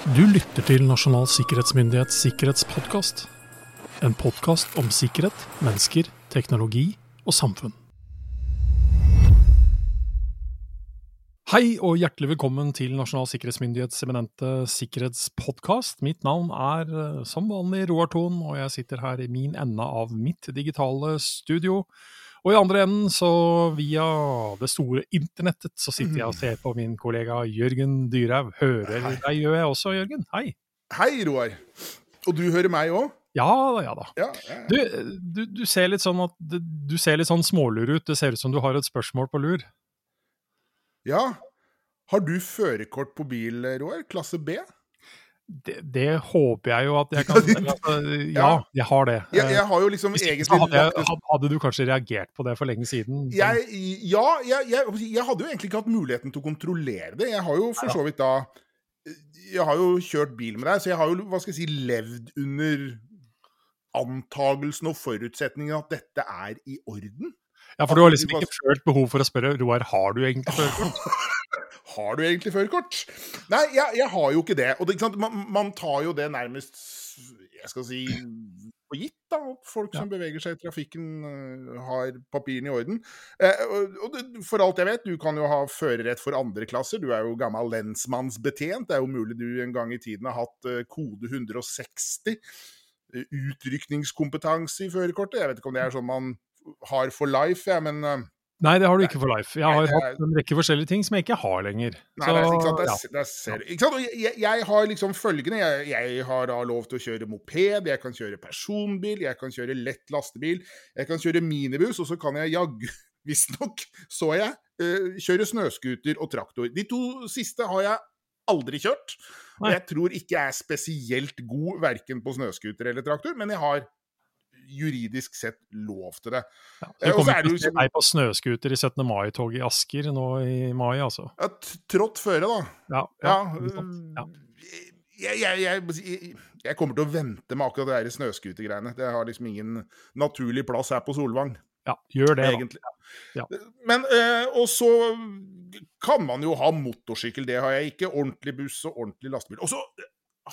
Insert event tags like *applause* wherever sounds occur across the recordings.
Du lytter til Nasjonal sikkerhetsmyndighets sikkerhetspodkast. En podkast om sikkerhet, mennesker, teknologi og samfunn. Hei og hjertelig velkommen til Nasjonal sikkerhetsmyndighets eminente sikkerhetspodkast. Mitt navn er eh, som vanlig Roar Thon, og jeg sitter her i min ende av mitt digitale studio. Og i andre enden, så via det store internettet, så sitter jeg og ser på min kollega Jørgen Dyrhaug. Hører deg gjør jeg også, Jørgen. Hei. Hei, Roar. Og du hører meg òg? Ja da, ja da. Ja, ja. Du, du, du ser litt sånn at du ser litt sånn smålur ut. Det ser ut som du har et spørsmål på lur. ja. Har du førerkort på bil, Roar? Klasse B? Det, det håper jeg jo at jeg *laughs* kan altså, Ja, jeg har det. Jeg, jeg har jo liksom egentlig hadde, hadde du kanskje reagert på det for lenge siden? Jeg, Ja, jeg, jeg, jeg hadde jo egentlig ikke hatt muligheten til å kontrollere det. Jeg har jo for så vidt da Jeg har jo kjørt bil med deg, så jeg har jo hva skal jeg si, levd under antagelsen og forutsetningen at dette er i orden. Ja, for du har liksom ikke følt behov for å spørre Roar, har du egentlig førerkort? *laughs* Har du egentlig førerkort? Nei, jeg, jeg har jo ikke det. Og det, ikke? Man, man tar jo det nærmest jeg skal si på gitt, da. Folk folk som beveger seg i trafikken, øh, har papirene i orden. Eh, og, og for alt jeg vet, du kan jo ha førerrett for andre klasser. Du er jo gammel lensmannsbetjent. Det er jo mulig du en gang i tiden har hatt eh, kode 160. eh, Utrykningskompetanse i førerkortet. Jeg vet ikke om det er sånn man har for life, jeg, men eh, Nei, det har du ikke for life. Jeg har Nei, er- hatt en rekke forskjellige ting som jeg ikke har lenger. Nei, Så, det ikke sant, det er, det er ikke sant? Jeg, jeg har liksom følgende jeg, jeg har da lov til å kjøre moped, jeg kan kjøre personbil, jeg kan kjøre lett lastebil, jeg kan kjøre minibuss, og så kan jeg jaggu, *laughs* visstnok, så jeg, eh, kjøre snøscooter og traktor. De to siste har jeg aldri kjørt. Og jeg tror ikke jeg er spesielt god verken på snøscooter eller traktor, men jeg har juridisk sett lov til det. Ja, Eh, så kommer er det jo til meg på snøscooter i 17. mai-toget i Asker nå i mai, altså. Ja, trått føre, da. Ja, Ja, ja. jeg, jeg, jeg, jeg kommer til å vente med akkurat det der snøscootergreiene. Det har liksom ingen naturlig plass her på Solvang, ja gjør det, da. Ja. Men, øh, Og så kan man jo ha motorsykkel, det har jeg ikke. Ordentlig buss og ordentlig lastebil. Og så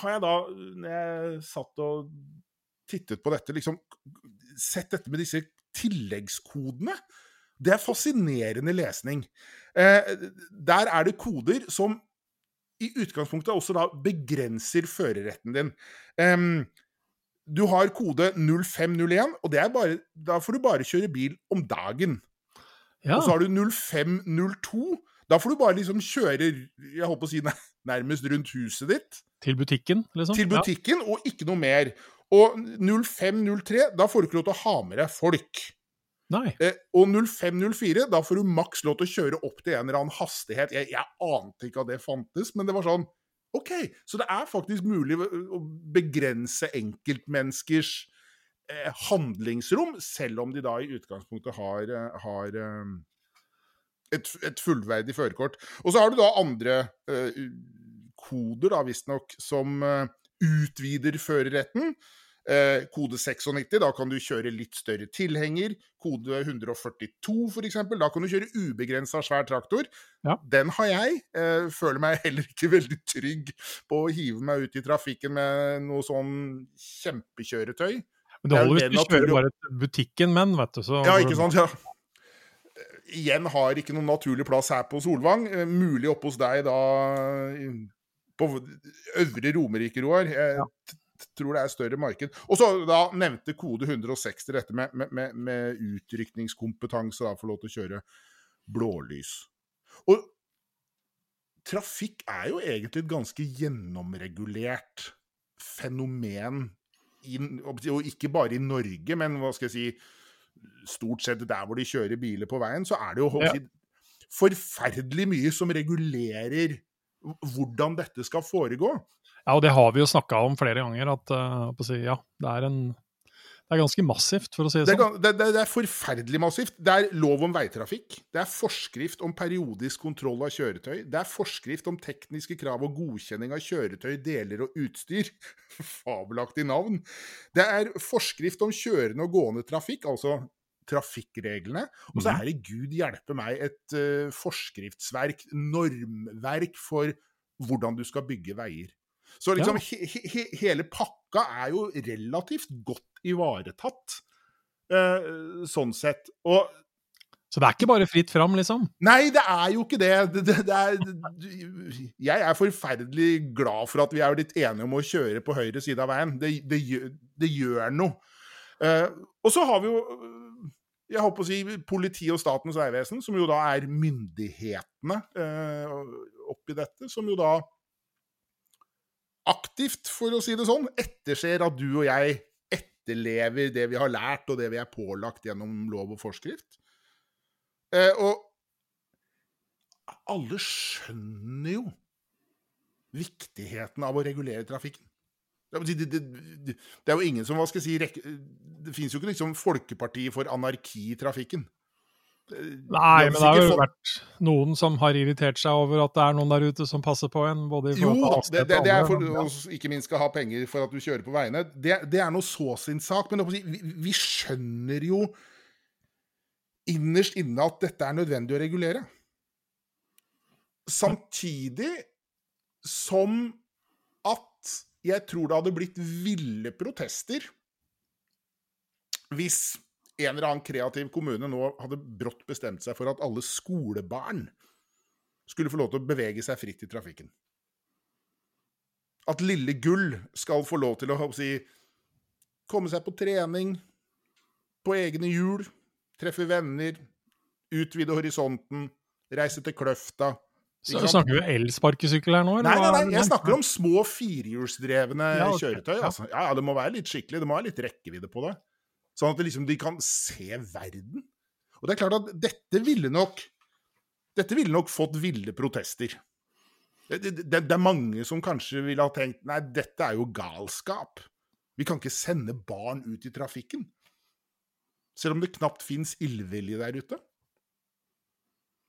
har jeg da, når jeg satt og tittet på dette, liksom sett dette med disse tilleggskodene. Det er fascinerende lesning. Eh, der er det koder som i utgangspunktet også da begrenser førerretten din. Em, du har kode 0501, og det er bare, da får du bare kjøre bil om dagen. Ja, Og så har du 0502. Da får du bare liksom kjøre jeg håper å si nærmest rundt huset ditt til butikken, liksom. til butikken, og ikke noe mer. Og 0503, da får du ikke lov til å ha med deg folk. Nei. Eh, og 0504, da får du maks lov til å kjøre opp til en eller annen hastighet. Jeg, jeg ante ikke at det fantes, men det var sånn OK, så det er faktisk mulig å begrense enkeltmenneskers eh, handlingsrom, selv om de da i utgangspunktet har, eh, har eh, et, et fullverdig førerkort. Og så har du da andre eh, koder, da visstnok, som eh, utvider førerretten. Eh, kode 96, da kan du kjøre litt større tilhenger. Kode 142 f.eks., da kan du kjøre ubegrensa svær traktor. Ja. Den har jeg. Eh, føler meg heller ikke *laughs* veldig trygg på å hive meg ut i trafikken med noe sånn kjempekjøretøy. Men det er holder hvis du kjører bare til butikken, men, vet du. Så Ja, ikke sant? Ja. Eh, Igjen har ikke noen naturlig plass her på Solvang. Eh, Mulig oppe hos deg da på Øvre Romerike, Roar. Jeg tror det er større marked. Og så da nevnte kode 160 dette med, med, med, utrykningskompetanse, da, for lov til å kjøre blålys. Og trafikk er jo egentlig et ganske gjennomregulert fenomen i, og ikke bare i Norge, men hva skal jeg si Stort sett der hvor de kjører biler på veien, så er det jo Ja. forferdelig mye som regulerer hvordan dette skal foregå. Ja, og det har vi jo snakka om flere ganger, at uh, si, ja, det er en Det er ganske massivt, for å si det Det sånn. det, det, det er forferdelig massivt. Det er lov om veitrafikk. Det er forskrift om periodisk kontroll av kjøretøy. Det er forskrift om tekniske krav og godkjenning av kjøretøy, deler og utstyr. *laughs* Fabelaktig navn. Det er forskrift om kjørende og gående trafikk, altså trafikkreglene. Og så Mhm. er det gud hjelpe meg et uh, forskriftsverk, normverk for hvordan du skal bygge veier. Så liksom he, he, hele pakka er jo relativt godt ivaretatt, uh, sånn sett. Og så det er ikke bare fritt fram, liksom? Nei, det er jo ikke det. det, det, det er, jeg er forferdelig glad for at vi er litt enige om å kjøre på høyre side av veien. Det, gjør, gjør noe. Uh, og så har vi jo jeg håper å si politiet og Statens vegvesen, som jo da er myndighetene eh, oppi dette, som jo da aktivt, for å si det sånn, etterser at du og jeg etterlever det vi har lært, og det vi er pålagt gjennom lov og forskrift. Eh, og alle skjønner jo viktigheten av å regulere trafikken. Det, det, det, det, er jo ingen som hva skal jeg si, Det fins jo ikke liksom folkeparti for anarki i trafikken. Nei, men det har jo vært noen som har irritert seg over at det er noen der ute som passer på en. både i Jo det, det, det, er for å ikke minst skal ha penger for at du kjører på veiene. Det, det er noe så sin sak. Men vi, vi skjønner jo innerst inne at dette er nødvendig å regulere. Samtidig som jeg tror det hadde blitt ville protester hvis en eller annen kreativ kommune nå hadde brått bestemt seg for at alle skolebarn skulle få lov til å bevege seg fritt i trafikken. At lille Gull skal få lov til å si, komme seg på trening på egne hjul, treffe venner, utvide horisonten, reise til Kløfta. Så Snakker vi elsparkesykkel her nå? Nei, nei, nei, jeg snakker om små firehjulsdrevne ja, okay. kjøretøy. Altså. Ja, ja, Det må være litt skikkelig, det må være litt rekkevidde på det. Sånn at liksom, de kan se verden. Og det er klart at dette ville nok Dette ville nok fått ville protester. Det, det, det, er mange som kanskje ville ha tenkt nei, dette er jo galskap. Vi kan ikke sende barn ut i trafikken. Selv om det knapt fins illvilje der ute.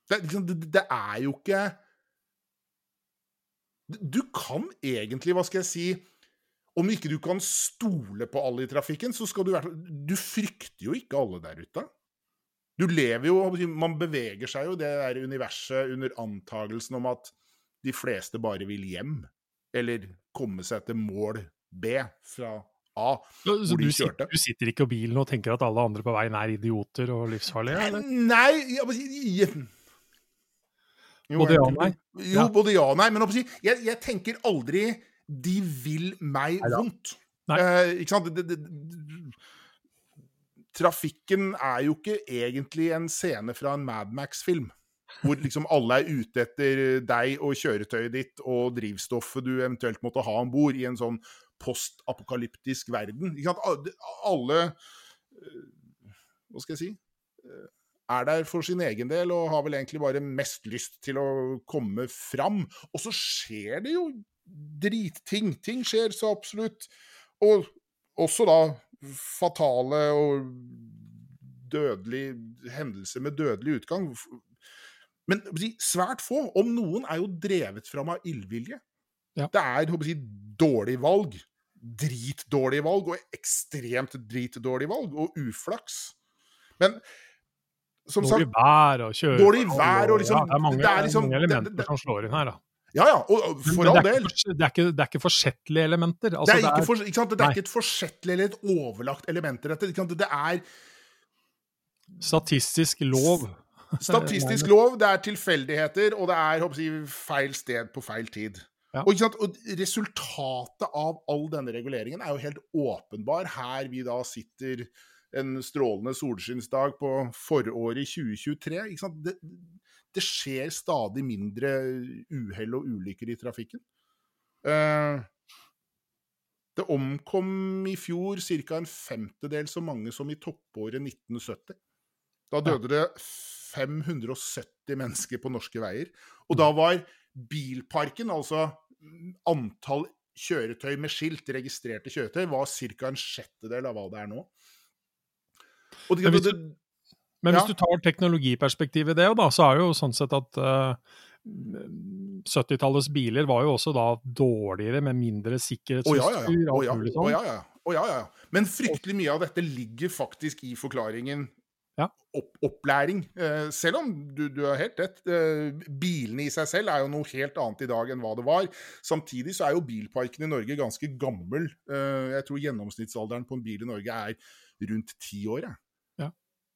Det, liksom, det, det, er jo ikke Du kan egentlig, hva skal jeg si Om ikke du kan stole på alle i trafikken, så skal du være Du frykter jo ikke alle der ute. Du lever jo Man beveger seg jo i det der universet under antagelsen om at de fleste bare vil hjem. Eller komme seg til mål B fra A, så, de kjørte. Du sitter ikke i bilen og tenker at alle andre på veien er idioter og livsfarlige? Eller? Nei jeg, jo, Både ja og nei? Jo, både ja og nei. Men jeg, jeg tenker aldri 'de vil meg Neida. vondt'. Nei. Eh, ikke sant? Det, det, det, trafikken er jo ikke egentlig en scene fra en Madmax-film. Hvor liksom alle er ute etter deg og kjøretøyet ditt og drivstoffet du eventuelt måtte ha om bord i en sånn postapokalyptisk verden. Alle eh, Hva skal jeg si? Er der for sin egen del og har vel egentlig bare mest lyst til å komme fram. Og så skjer det jo dritting. Ting skjer så absolutt. Og også da fatale og dødelig hendelser med dødelig utgang. Men svært få, om noen, er jo drevet fram av illvilje. Ja. Det er håper jeg, dårlig valg. Dritdårlig valg, og ekstremt dritdårlig valg, og uflaks. Men som dårlig sagt vær og kjøre Dårlig vær og liksom ja, Det er mange, det er liksom, mange elementer det, det, som slår inn her, da. Ja, ja, og for all del. Det er ikke, det er ikke forsettlige elementer. Altså, det, er ikke, for, ikke det er ikke et forsettlig eller et overlagt element i dette. Det er Statistisk lov. Statistisk *laughs* lov, det er tilfeldigheter, og det er jeg, feil sted på feil tid. Ja. Og, og, Resultatet av all denne reguleringen er jo helt åpenbar. Her vi da sitter en strålende solskinnsdag på foråret 2023. Det, det, skjer stadig mindre uhell og ulykker i trafikken. Eh, det omkom i fjor ca. en femtedel så mange som i toppåret 1970. Da døde det 570 mennesker på norske veier. Og da var bilparken, altså antall kjøretøy med skilt, registrerte kjøretøy, var ca. en sjettedel av hva det er nå. Det, men hvis, du, men hvis ja. du tar teknologiperspektivet i det, da, så er det jo sånn sett at uh, eh, 70-tallets biler var jo også da dårligere, med mindre sikkerhetsutstyr. Oh, ja, ja, ja. Ja, ja. Men fryktelig mye av dette ligger faktisk i forklaringen Ja. opp, opplæring. Eh, selv om du, du har helt rett. Eh, bilene i seg selv er jo noe helt annet i dag enn hva det var. Samtidig så er jo bilparken i Norge ganske gammel. Eh, jeg tror gjennomsnittsalderen på en bil i Norge er rundt ti år. jeg.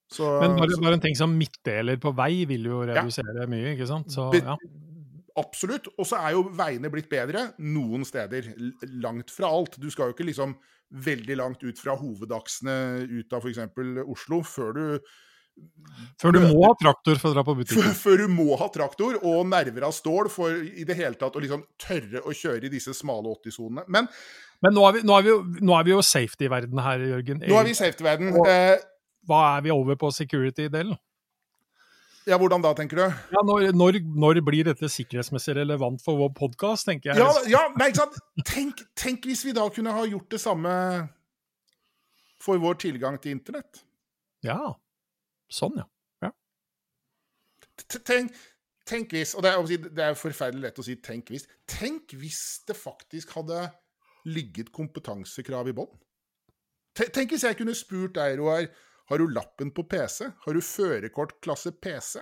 Ja. Så, Men bare, bare en ting som midtdeler på vei vil jo redusere mye, ikke sant? Så, ja. Absolutt. Og så er jo veiene blitt bedre noen steder. Langt fra alt. Du skal jo ikke liksom veldig langt ut fra hovedaksene ut av f.eks. Oslo før du Før du må ha traktor for å dra på butikken. før du må ha traktor og nerver av stål for i det hele tatt å liksom tørre å kjøre i disse smale 80-sonene. Men Men nå er vi, nå er vi jo, nå er vi jo safety i verden her, Jørgen. nå er vi i safety-verden. Og- Eh, Hva er vi over på security-delen? ja, hvordan da, tenker du? Ja, når, når, når blir dette sikkerhetsmessig relevant for vår podkast, tenker jeg. Ja, ja nei, ikke sant? Tenk, tenk hvis vi da kunne ha gjort det samme for vår tilgang til internett. Ja. Sånn, ja. ja. Tenk, tenk hvis, og det er, det er forferdelig lett å si 'tenk hvis', tenk hvis det faktisk hadde ligget kompetansekrav i bånn. Tenk hvis jeg kunne spurt deg, Roar, har du lappen på PC? Har du førerkort klasse PC?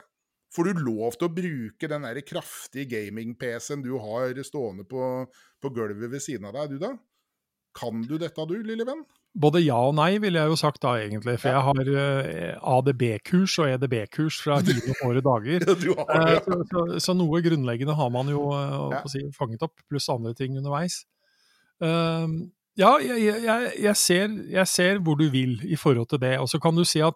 Får du lov til å bruke den der kraftige gaming-PC-en du har stående på, på gulvet ved siden av deg, du da? Kan du dette, du, lille venn? Både ja og nei, ville jeg jo sagt da, egentlig. For jeg har eh, ADB-kurs og EDB-kurs fra *laughs* dine hårde dager. ja, har ja. så, så, så noe grunnleggende har man jo eh, Ja. si, fanget opp, pluss andre ting underveis. Ehm, ja, jeg, jeg- jeg, ser, jeg ser hvor du vil i forhold til det. Og så kan du si at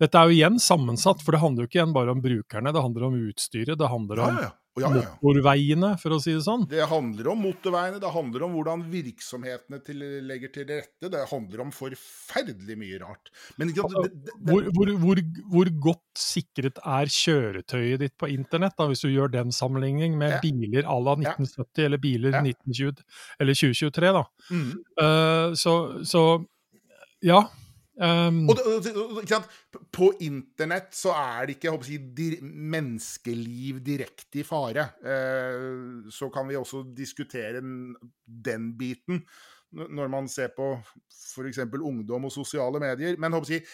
dette er jo igjen sammensatt, for det handler jo ikke igjen bare om brukerne, det handler om utstyret, det handler om ja, ja. Ja, ja, motorveiene, for å si det sånn. Det handler om motorveiene, det handler om hvordan virksomhetene til, legger til rette. Det handler om forferdelig mye rart. Men det, det, det, Hvor, hvor, hvor, hvor godt sikret er kjøretøyet ditt på internett, da, hvis du gjør den sammenligning med Ja. biler à la Ja. 1970 eller biler Ja. 1920, eller 2023? da. mm. Uh, så, så ja. Ehm, og, ikke sant? På internett så er det ikke jeg menneskeliv direkte i fare. Eh, så kan vi også diskutere den, biten når man ser på f.eks. ungdom og sosiale medier. Men jeg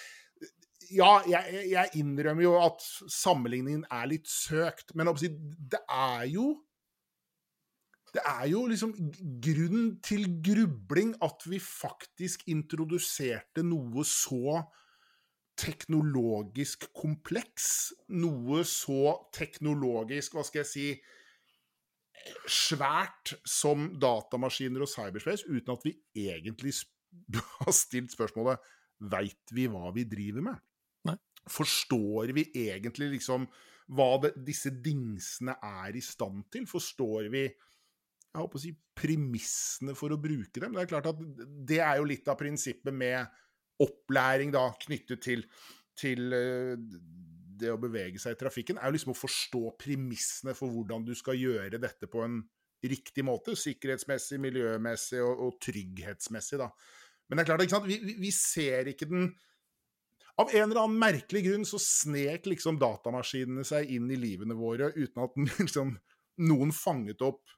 ja, jeg, jeg innrømmer jo at sammenligningen er litt søkt, men jeg det er jo det er jo liksom grunn til grubling at vi faktisk introduserte noe så teknologisk kompleks. Noe så teknologisk, hva skal jeg si Svært som datamaskiner og cyberspace, uten at vi egentlig *laughs* har stilt spørsmålet Veit vi hva vi driver med? Nei. Forstår vi egentlig liksom hva det, disse dingsene er i stand til? Forstår vi jeg håper å si, premissene for å bruke dem. Det er klart at det er jo litt av prinsippet med opplæring da, knyttet til, til eh, det å bevege seg i trafikken, er jo liksom å forstå premissene for hvordan du skal gjøre dette på en riktig måte. Sikkerhetsmessig, miljømessig og, og trygghetsmessig, da. Men det er klart, ikke sant? Vi, vi- ser ikke den Av en eller annen merkelig grunn så snek liksom datamaskinene seg inn i livene våre uten at *laughs* liksom, noen fanget opp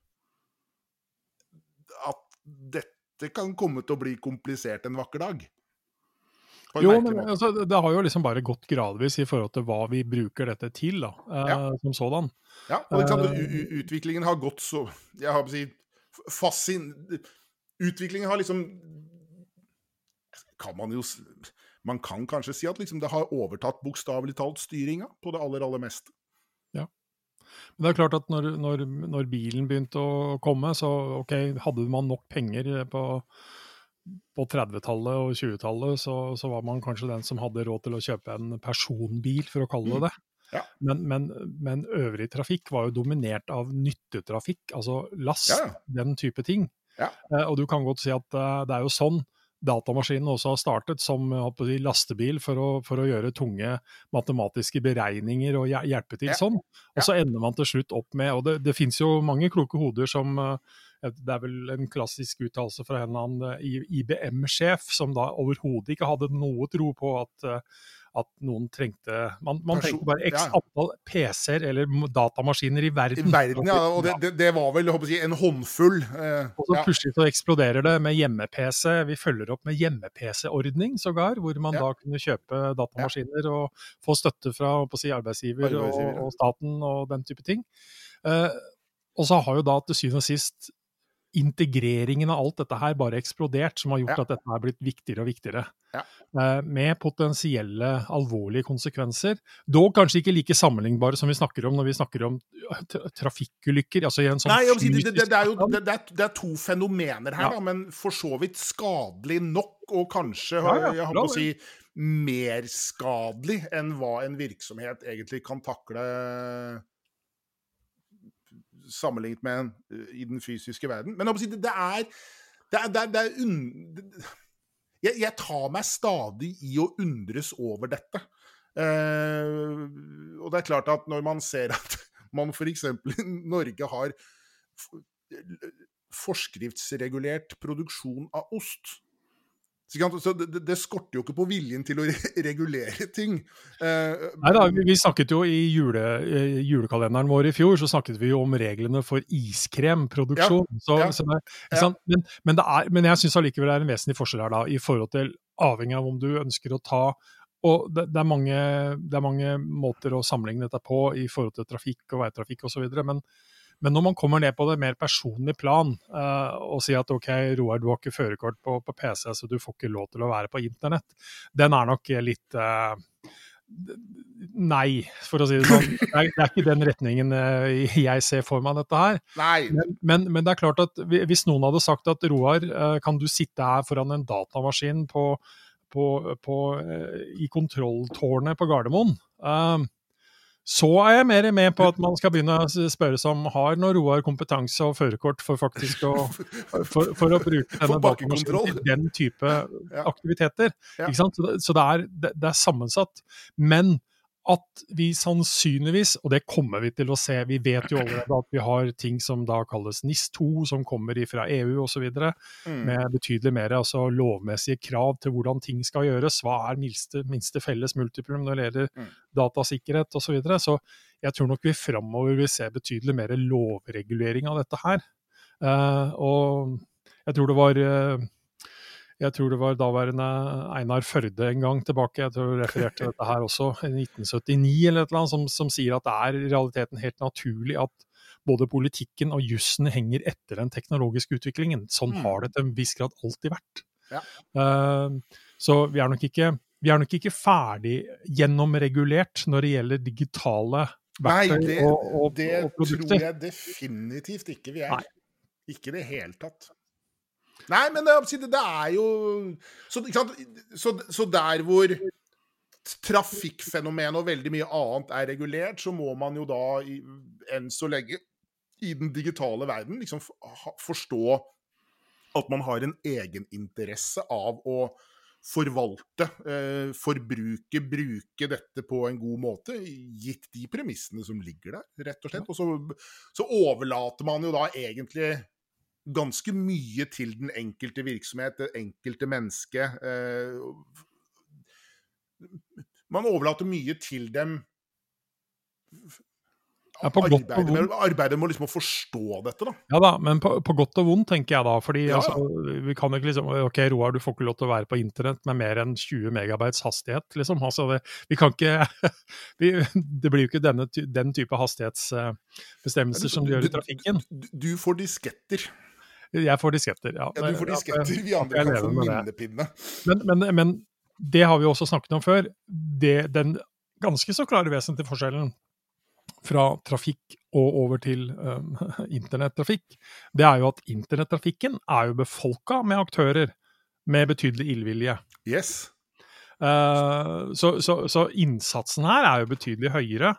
at dette kan komme til å bli komplisert en vakker dag. Jo, men altså, det har jo liksom bare gått gradvis i forhold til hva vi bruker dette til, da, eh, Ja. som sådan. Ja, og u- utviklingen har gått så Jeg har på å si fascin... Utviklingen har liksom Kan man jo Man kan kanskje si at liksom det har overtatt bokstavelig talt styringa på det aller, aller meste. Men det er klart at når, når, når bilen begynte å komme, så ok, hadde man nok penger på, på 30-tallet og 20-tallet, så, så var man kanskje den som hadde råd til å kjøpe en personbil, for å kalle det det. Ja. Men, men, men øvrig trafikk var jo dominert av nyttetrafikk, altså last, Ja, ja. den type ting. Ja. Eh, og du kan godt si at eh, det er jo sånn datamaskinen også har startet som si, lastebil for å, for å gjøre tunge matematiske beregninger og hjelpe til Ja. sånn. Og så ender man til slutt opp med Og det, det fins jo mange kloke hoder som eh, Det er vel en klassisk uttalelse fra en annen IBM-sjef, som da overhodet ikke hadde noe tro på at at noen trengte Man, man trengte bare x antall PC-er eller datamaskiner i verden. I verden, ja. Og det, det, var vel jeg, en håndfull. Eh, og så plutselig så eksploderer det med hjemme-PC. Vi følger opp med hjemme-PC-ordning sågar, hvor man da kunne kjøpe datamaskiner og få støtte fra si, arbeidsgiver, arbeidsgiver og, og, staten og den type ting. Eh, og så har jo da til syvende og sist integreringen av alt dette her bare eksplodert, som har gjort ja. at dette er blitt viktigere og viktigere. Ja. Eh, med potensielle alvorlige konsekvenser. Dog kanskje ikke like sammenlignbare som vi snakker om når vi snakker om trafikkulykker. Altså sånn Nei, si, det, det, det, er jo det er, to fenomener her, ja. da, men for så vidt skadelig nok, og kanskje jeg har på å si, mer skadelig enn hva en virksomhet egentlig kan takle sammenlignet med en eh, i den fysiske verden. Men det er, det er, det er, det er un... jeg, jeg, tar meg stadig i å undres over dette. Uh, og det er klart at når man ser at man f.eks. i Norge har forskriftsregulert produksjon av ost, så det, det, skorter jo ikke på viljen til å *laughs* regulere ting. Eh, Nei da, vi, vi, snakket jo i jule, julekalenderen vår i fjor så snakket vi jo om reglene for iskremproduksjon. Ja, så, ja, så det, ja. men, men, er, men, jeg syns allikevel det er en vesentlig forskjell her, da, i forhold til avhengig av om du ønsker å ta og det, det, er mange, det, er mange, måter å sammenligne dette på i forhold til trafikk og veitrafikk osv. Men, men når man kommer ned på det mer personlige plan uh, og sier at ok, Roar, du har ikke førerkort på, på, PC, så du får ikke lov til å være på internett, den er nok litt uh, Nei, for å si det sånn. Det er, det er ikke den retningen uh, jeg ser for meg dette her. Men, men, men, det er klart at hvis noen hadde sagt at Roar, kan du sitte her foran en datamaskin på, på, på, i kontrolltårnet på Gardermoen? Så er jeg mer med på at man skal begynne å spørre seg om har når Roar kompetanse og førerkort for faktisk å, for, for å bruke *laughs* denne datamaskinen til den type aktiviteter. Ikke Så, så det, er, det, det, er, sammensatt. Men at vi sannsynligvis, og det kommer vi til å se, vi vet jo allerede at vi har ting som da kalles NIS2, som kommer fra EU osv., mm. med betydelig mer altså lovmessige krav til hvordan ting skal gjøres. Hva er minste, minste felles multiplum når det gjelder mm. datasikkerhet osv. Så, videre. så jeg tror nok vi framover vil se betydelig mer lovregulering av dette her. Uh, og jeg tror det var uh, jeg tror det var daværende Einar Førde en gang tilbake, jeg tror du refererte dette her også, i 1979 eller et eller annet, som, som sier at det er i realiteten helt naturlig at både politikken og jussen henger etter den teknologiske utviklingen. Sånn mm. har det til en viss grad alltid vært. Ja. Uh, så vi er nok ikke vi er nok ikke ferdig gjennomregulert når det gjelder digitale verktøy Nei, det, og, og, det og produkter. Det tror jeg definitivt ikke vi er. Nei. Ikke i det hele tatt. Nei, men det, det er jo så, så, så, der hvor trafikkfenomenet og veldig mye annet er regulert, så må man jo da enn så lenge i den digitale verden liksom forstå at man har en egeninteresse av å forvalte, eh, forbruke, bruke dette på en god måte, gitt de premissene som ligger der, rett og slett. Og så, så overlater man jo da egentlig ganske mye til den enkelte virksomhet, det enkelte menneske. Eh, man overlater mye til dem. Arbeidet, med, arbeidet med liksom å forstå dette, da. Ja da, men på, på godt og vondt, tenker jeg da. fordi ja. altså, vi kan ikke liksom Ok, Roar, du får ikke lov til å være på internett med mer enn 20 megabytes hastighet, liksom. Altså, det, vi kan ikke *laughs* vi, Det blir jo ikke denne, den type hastighetsbestemmelser som du gjør i trafikken. Du, du får disketter. Jeg får disketter, ja. ja du får disketter, vi andre kan få minnepinne. Men, men, men, det har vi også snakket om før. Det, den ganske så klare vesentlige forskjellen fra trafikk og over til um, *laughs* internettrafikk, det er jo at internettrafikken er jo befolka med aktører med betydelig illvilje. Yes. Uh, så, så, så, innsatsen her er jo betydelig høyere.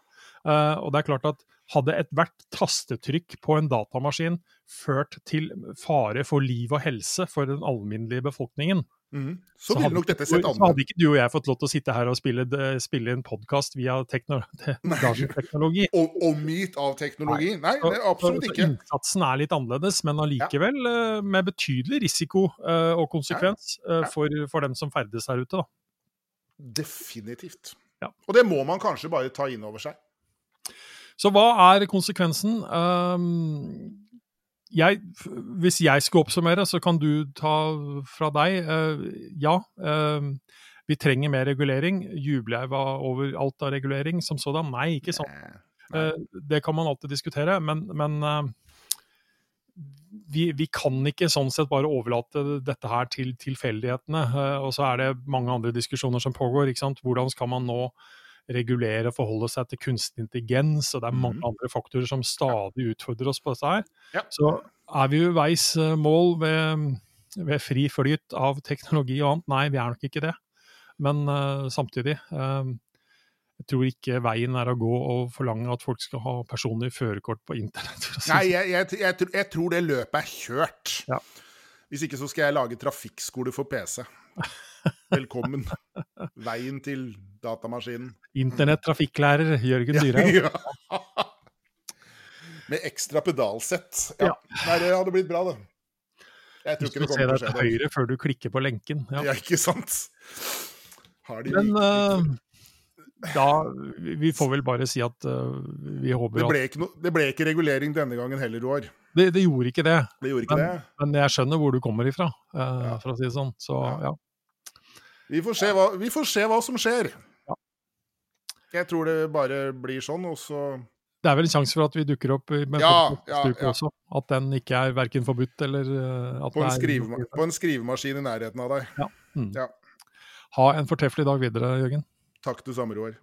Uh, og det er klart at hadde ethvert tastetrykk på en datamaskin ført til fare for liv og helse for den alminnelige befolkningen, Mm. Så, Så hadde Så hadde ikke du og jeg fått lov til å sitte her og spille, spille en podkast via tekno, *laughs* teknologi. Og omgitt av teknologi? Nei, Nei det er absolutt så- ikke. Innsatsen er litt annerledes, men allikevel ja. med betydelig risiko uh, og konsekvens ja. Ja. for, for dem som ferdes der ute. Da. Definitivt. Ja. Og det må man kanskje bare ta inn over seg. Så hva er konsekvensen? Um, jeg, hvis jeg skal oppsummere, så kan du ta fra deg. eh, ja, eh, vi trenger mer regulering. Jubler jeg over alt av regulering som sådan? Nei, ikke sant. Nei. Eh, det kan man alltid diskutere, men, men eh, vi, vi kan ikke sånn sett bare overlate dette her til tilfeldighetene. og så er det mange andre diskusjoner som pågår. ikke sant? Hvordan skal man nå regulere og forholde seg til kunstig intelligens? Og det er mange mm. andre faktorer som stadig utfordrer oss på dette her. Ja. Så er vi ved veis eh, mål ved, ved fri flyt av teknologi og annet? Nei, vi er nok ikke det. Men uh, samtidig uh, jeg tror ikke veien er å gå og forlange at folk skal ha personlig førerkort på internett. Si. Nei, jeg, jeg, jeg, tror- jeg tror det løpet er kjørt. Ja. Hvis ikke så skal jeg lage trafikkskole for PC. *laughs* Velkommen. Veien til datamaskinen. Internett trafikklærer Jørgen Dyrhaug. Ja. Med ekstra pedalsett. Ja. Nei, det hadde blitt bra, det. Jeg Du tror ikke skal det kommer deg til til å skje. høyre før du klikker på lenken. Ja. Ja, ikke sant? Men eh, da Vi får vel bare si at uh, vi håper det, at ble ikke no, det ble ikke regulering denne gangen heller, Roar. det, det gjorde ikke det. Det gjorde ikke det. Men jeg skjønner hvor du kommer ifra, uh, Ja. for å si det sånn. Så Ja. ja. Vi får se hva, vi får se hva som skjer. Ja. Jeg tror det bare blir sånn, og så Det er vel en sjanse for at vi dukker opp med Ja, ja, ja. også. At den ikke er verken forbudt eller eh, på en, det er på en skrivemaskin i nærheten av deg. Mm. Ja. Ha en fortreffelig dag videre, Jørgen. Takk du samme, Roar.